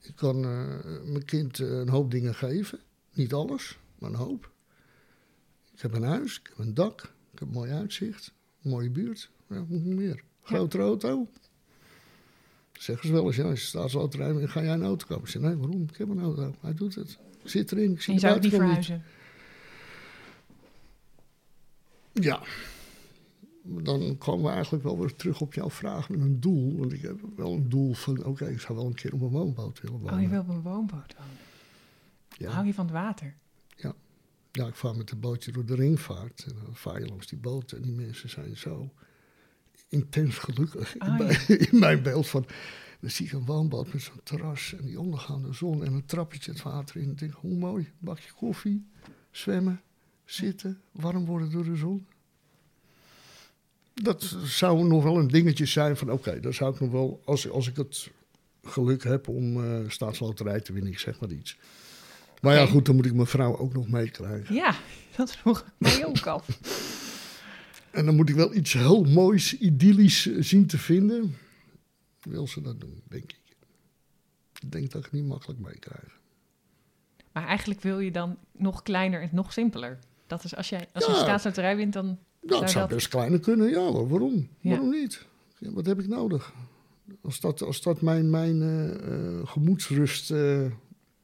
Ik kan eh, mijn kind een hoop dingen geven. Niet alles, maar een hoop. Ik heb een huis, ik heb een dak, ik heb een mooi uitzicht, een mooie buurt. Ja, moet ik meer? Grotere auto. Zeggen ze wel eens, ja, als je staatsloterij bent, ga jij een auto kopen? Ik zeg, nee, waarom? Ik heb een auto. Hij doet het. Ik zit erin, ik zie En je zou ook niet verhuizen. Ja. Dan komen we eigenlijk wel weer terug op jouw vraag met een doel. Want ik heb wel een doel van, oké, ik zou wel een keer op een woonboot willen wonen. Oh, je wil op een woonboot wonen. ja. Hou je van het water? ja, ik vaar met een bootje door de ringvaart. En dan vaar je langs die boot en die mensen zijn zo intens gelukkig. Ah, in, mijn, in mijn beeld van, dan zie ik een woonboot met zo'n terras en die ondergaande zon en een trappetje het water in. Ik denk, hoe mooi, een bakje koffie, zwemmen, zitten, warm worden door de zon. Dat zou nog wel een dingetje zijn van, oké, dan zou ik nog wel, als, als ik het geluk heb om eh, staatsloterij te winnen, ik zeg maar iets. Maar ja, goed, dan moet ik mijn vrouw ook nog meekrijgen. Ja, dat vroeg ik mij ook af. En dan moet ik wel iets heel moois, idyllisch eh, zien te vinden. Wil ze dat doen, denk ik. Ik denk dat ik het niet makkelijk meekrijg. Maar eigenlijk wil je dan nog kleiner en nog simpeler. Dat is als jij als Ja. je staatsloterij wint, dan Nou, Zou het zou dat- best kleiner kunnen, ja hoor. Waarom? Ja. Waarom niet? Ja, wat heb ik nodig? Als dat, als dat mijn, mijn eh, eh, gemoedsrust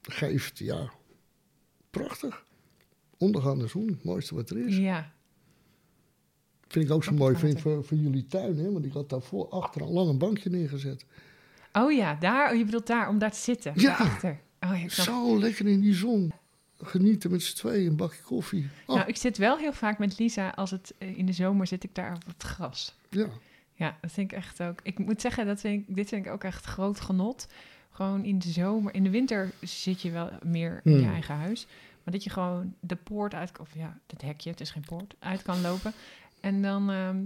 geeft, ja, prachtig. Ondergaande zon, het mooiste wat er is. ja. Vind ik ook zo mooi vind voor, voor jullie tuin, hè? Want ik had daarvoor achter een lang een bankje neergezet. Oh ja, daar, oh, je bedoelt daar, om daar te zitten. Ja. Daarachter. Oh, ja. Zo lekker in die zon. Genieten met z'n tweeën, een bakje koffie. Oh, Nou, ik zit wel heel vaak met Lisa, als het eh, in de zomer zit ik daar op het gras. ja. Ja, dat vind ik echt ook. Ik moet zeggen, dat vind ik, dit vind ik ook echt groot genot. Gewoon in de zomer. In de winter zit je wel meer in je Hmm. eigen huis. Maar dat je gewoon de poort uit, of ja, het hekje, het is geen poort, uit kan lopen. En dan, ehm,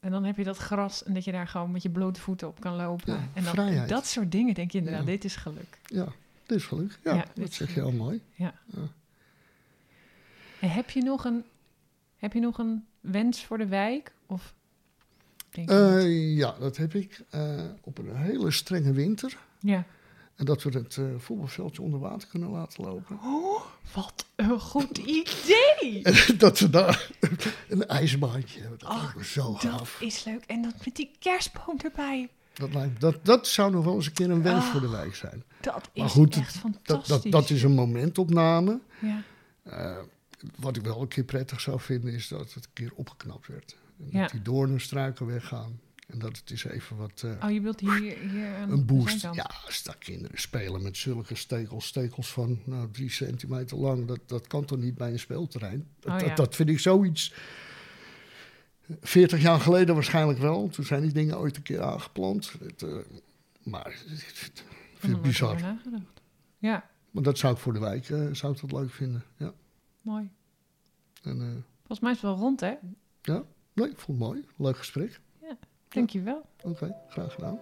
en dan heb je dat gras en dat je daar gewoon met je blote voeten op kan lopen. Ja, en dan vrijheid. dat soort dingen denk je inderdaad, Ja. dit is geluk. Ja, dit is geluk. Ja, Ja, dat zeg je al mooi. En heb je nog een, heb je nog een wens voor de wijk? Of Denk. Eh, ja, dat heb ik eh, op een hele strenge winter. ja. En dat we het eh, voetbalveldje onder water kunnen laten lopen. Oh, wat een goed idee! En dat we daar een ijsbaantje hebben. Dat Oh, zo Dat gaaf. is leuk. En dat met die kerstboom erbij. Dat, lijkt, dat, dat zou nog wel eens een keer een wens Oh, voor de wijk zijn. Dat is Maar goed, echt Dat, fantastisch. dat, dat is een momentopname. Ja. Eh, wat ik wel een keer prettig zou vinden, is dat het een keer opgeknapt werd. En Ja. Dat die doornenstruiken weggaan. En dat het is even wat... eh, Oh, je wilt hier, hier een de boost. Ja, als daar kinderen spelen met zulke stekels, stekels van nou, drie centimeter lang, dat, dat kan toch niet bij een speelterrein? Dat, Oh, ja. dat, dat vind ik zoiets. 40 jaar geleden waarschijnlijk wel. Toen zijn die dingen ooit een keer aangeplant. Het, eh, maar ik vind Ik het bizar. Ja, Maar dat zou ik voor de wijk eh, zou ik dat leuk vinden. Ja. mooi. En, Volgens mij is het wel rond, hè? nee, ik vond het mooi. Leuk gesprek. Dankjewel. Oké, graag gedaan.